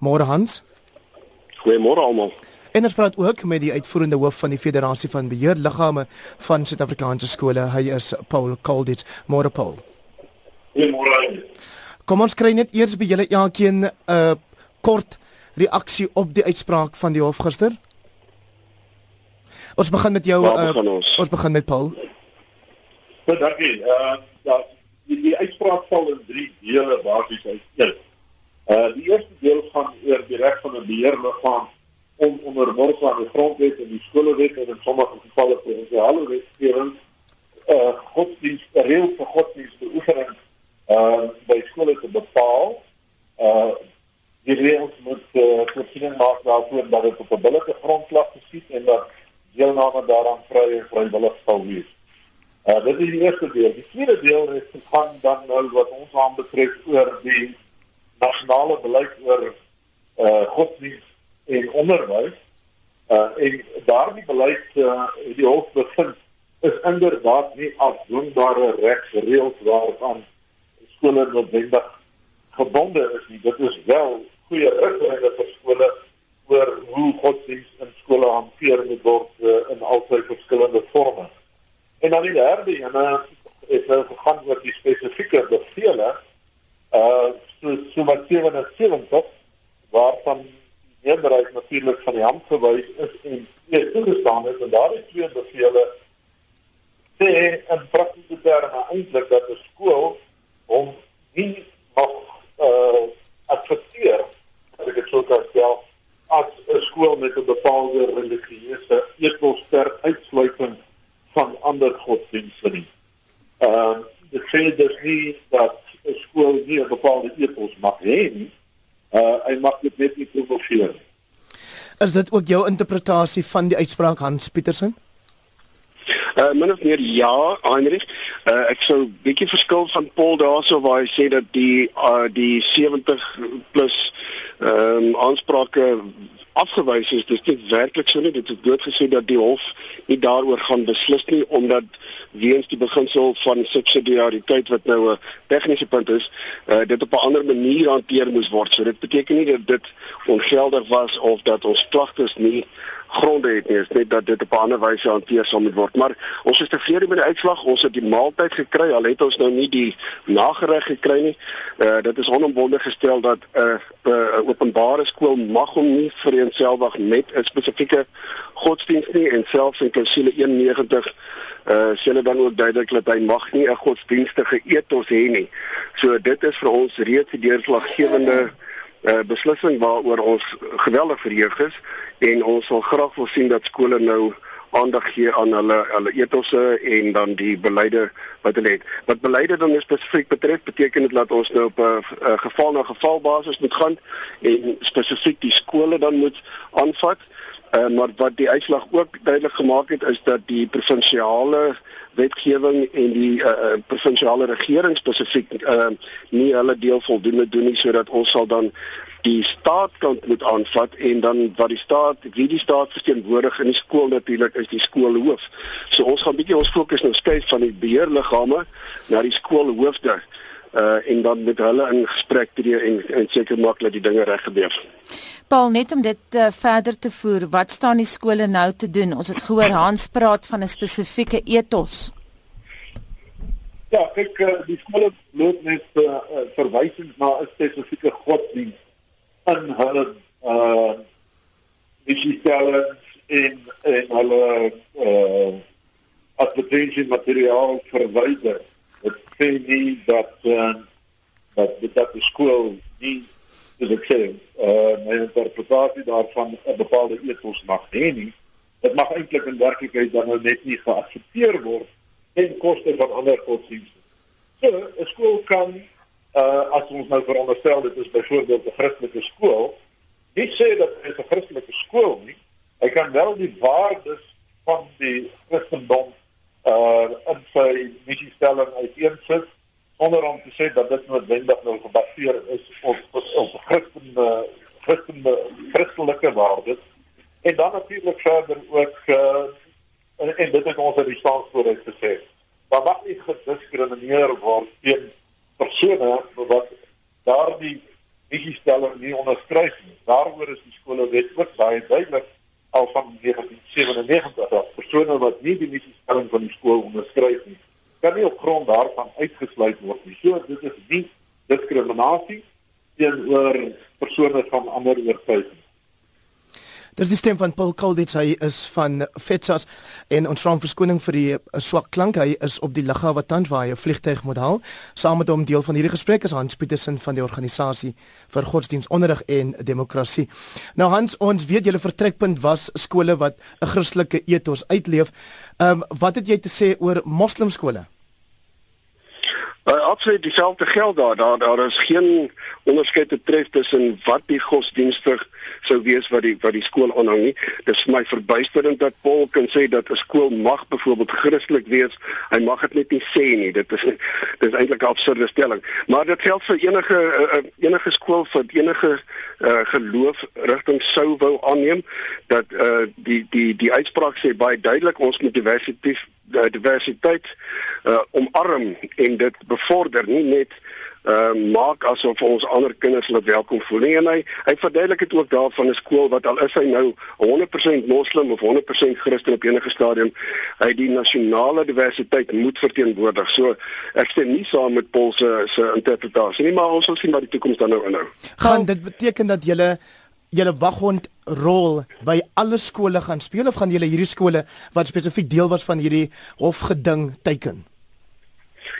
Môre Hans. Goeiemôre almal. En ons praat ook met die uitvoerende hoof van die Federasie van Beheerliggame van Suid-Afrikaanse skole. Hy is Paul Colditz. Môre Paul. Goeiemôre. Kom ons kry net eers by julle elkeen 'n uh, kort reaksie op die uitspraak van die hof gister. Ons begin met jou uh, begin ons? ons begin met Paul. Goed, dankie. Uh ja, die, die uitspraak val in drie dele basies uit. Uh die eerste deel gaan oor die reg van 'n beheerliggaam om onderworpe aan die grondwet en die skolewet en in sommige gevalle provinsiale wetgewing uh godsdienst reël vir godsdienst beoefening uh by skole te bepaal. Uh die reëls moet uh, voorsiening maak daarvoor dat dit op 'n billike grondslag geskied en dat deelname daaraan vry en vrywillig sal wees. Uh dit is die eerste deel. Die tweede deel is gaan dan nou wat ons aanbetref oor die nasionale beleid oor uh godsdienst en onderwys. Uh en daardie beleid uh die hof bevind is inderdaad nie afdwingbare regsreëls waarvan skole noodwendig gebonde is nie. Dit is wel goeie riglyne vir skole oor hoe godsdienst in skole hanteer moet word uh, in al sy verskillende forme. En dan die derde ene is nou gegaan oor die spesifieke bevele uh so so wat 77 waarvan die meerderheid natuurlik van die hand gewys is en nie toegestaan is en daar is twee bevele sê in praktiese terme eintlik dat 'n skool hom nie mag uh akcepteer as ek dit sou kan stel as 'n skool met 'n bepaalde religieuse ethos ter uitsluiting van ander godsdienste nie. Ehm uh, dit sê dus nie dat 'n skool nie 'n bepaalde ethos mag hê nie. Uh hy mag dit net nie promoveer nie. Is dit ook jou interpretasie van die uitspraak Hans Petersen? Uh min of meer ja, Heinrich. Uh ek sou bietjie verskil van Paul daarso waar hy sê dat die uh die 70 plus ehm um, aansprake afgewys is dis nie werklik so nie. Dit het dood gesê dat die hof nie daaroor gaan beslis nie omdat weens die beginsel van subsidiariteit wat nou 'n tegniese punt is uh, dit op 'n ander manier hanteer moes word. So dit beteken nie dat dit ongeldig was of dat ons klagtes nie gronde het nie, is net dat dit op 'n ander wyse hanteer sal moet word. Maar ons is tevrede met die uitslag. Ons het die maaltyd gekry, al het ons nou nie die nagereg gekry nie. Uh dit is onomwonde gestel dat 'n uh, 'n uh, openbare skool mag hom nie vereenselwig met 'n spesifieke godsdienst nie en selfs in Klausule 91 uh hulle dan ook duidelik dat hy mag nie 'n godsdienstige ethos hê nie. So dit is vir ons reeds die deurslaggewende uh, beslissing waaroor ons geweldig verheug is en ons wil graag wil sien dat skole nou aandag gee aan hulle hulle etosse en dan die beleide wat hulle het. Wat beleide dan spesifiek betref, beteken dit dat ons nou op 'n geval na geval basis moet gaan en spesifiek die skole dan moet aanvat. Uh, maar wat die uitslag ook duidelik gemaak het is dat die provinsiale wetgewing en die uh, provinsiale regering spesifiek uh, nie hulle deel voldoende doen nie sodat ons sal dan die staatskant moet aanvat en dan wat die staat wie die staat verteenwoordig in die skool natuurlik is die skoolhoof. So ons gaan bietjie ons fokus nou skuif van die beheerliggame na die skoolhoofde uh en dan met hulle in gesprek tree en en seker maak dat die dinge reg gebeur. Paul net om dit uh, verder te voer, wat staan die skole nou te doen? Ons het gehoor Hans praat van 'n spesifieke ethos. Ja, kyk uh, die skole loop net uh, verwysings na 'n spesifieke godsdienst in hulle uh digitale en en hulle uh advertensie materiaal verwyder. Dit sê nie dat uh, dat dat die skool nie dis ek sê uh my interpretasie daarvan 'n bepaalde ethos mag hê nie. Dit mag eintlik in werklikheid dan nou net nie geaksepteer word ten koste van ander godsdienste. So 'n skool kan uh as ons nou veronderstel dit is byvoorbeeld 'n Christelike skool, nie sê dat dit 'n Christelike skool nie. Hy kan wel die waardes van die Christendom uh in sy missiestelling uiteensit onder om te sê dat dit noodwendig nou gebaseer is op op Christelike Christelike Christelike waardes en dan natuurlik verder ook uh en, en dit is ons in die staatsvoorheid gesê. Daar mag nie gediskrimineer word teen persone wat daardie visiestelling nie onderskryf nie. Daaroor is die skolewet ook baie duidelik al van 1997 dat persone wat nie die misiestelling van die skool onderskryf nie, kan nie op grond daarvan uitgesluit word nie. So dit is nie diskriminasie teenoor persone van ander oortuigings. Dis die stem van Paul Colditz hy is van Fetsas en ons vra verskoning vir die uh, swak klank hy is op die lughawe tans waar hy 'n vliegtyg moet haal saam met hom deel van hierdie gesprek is Hans Petersen van die organisasie vir godsdienstonderrig en demokrasie. Nou Hans ons weet julle vertrekpunt was skole wat 'n Christelike ethos uitleef. Ehm um, wat het jy te sê oor moslimskole? Absoluut dieselfde geld daar. Daar daar is geen onderskeid te tref tussen wat die godsdienstig sou wees wat die wat die skool aanhang nie. Dis my verbuisterend dat Paul kan sê dat 'n skool mag byvoorbeeld Christelik wees. Hy mag dit net nie sê nie. Dit is dis eintlik 'n absurde stelling. Maar dit geld vir enige uh, enige skool vir enige uh, geloof rigting sou wou aanneem dat uh, die die die uitspraak sê baie duidelik ons moet diversiteit diversiteit uh, omarm en dit bevorder nie net uh, maak asof ons ander kinders hulle welkom voel nie. En hy hy verduidelik dit ook daarvan 'n skool wat al is hy nou 100% moslim of 100% Christen op enige stadium hy die nasionale diversiteit moet verteenwoordig. So ek stem nie saam met Paul se se interpretasie nie maar ons sal sien wat die toekoms dan nou inhou. Gaan dit beteken dat julle julle waghond rol by alle skole gaan speel of gaan julle hierdie skole wat spesifiek deel was van hierdie hofgeding teiken?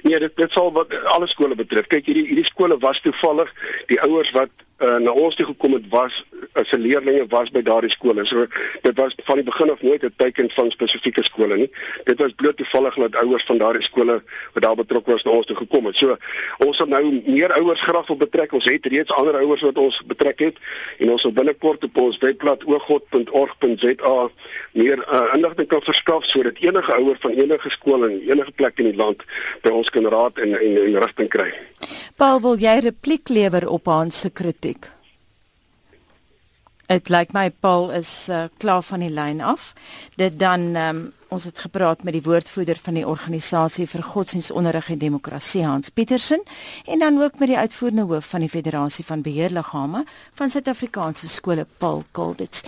Nee, dit dit sal wat alle skole betref. Kyk, hierdie hierdie skole was toevallig die ouers wat uh, na ons toe gekom het was as 'n leerlinge was by daardie skole. So dit was van die begin af nooit 'n teken van spesifieke skole nie. Dit was bloot toevallig dat ouers van daardie skole wat daar betrokke was na ons toe gekom het. So ons het nou meer ouers graag wil betrek. Ons het reeds ander ouers wat ons betrek het en ons sal binnekort op ons webblad ogod.org.za meer uh, inligting kan verskaf sodat enige ouer van enige skool in enige plek in die land by ons kan raad en en, en rigting kry. Paul, wil jy repliek lewer op Hans se kritiek? Dit lyk my Paul is uh, klaar van die lyn af. Dit dan um, ons het gepraat met die woordvoerder van die organisasie vir godsdienstonderrig en demokrasie Hans Petersen en dan ook met die uitvoerende hoof van die Federasie van Beheerliggame van Suid-Afrikaanse skole Paul Kolditz.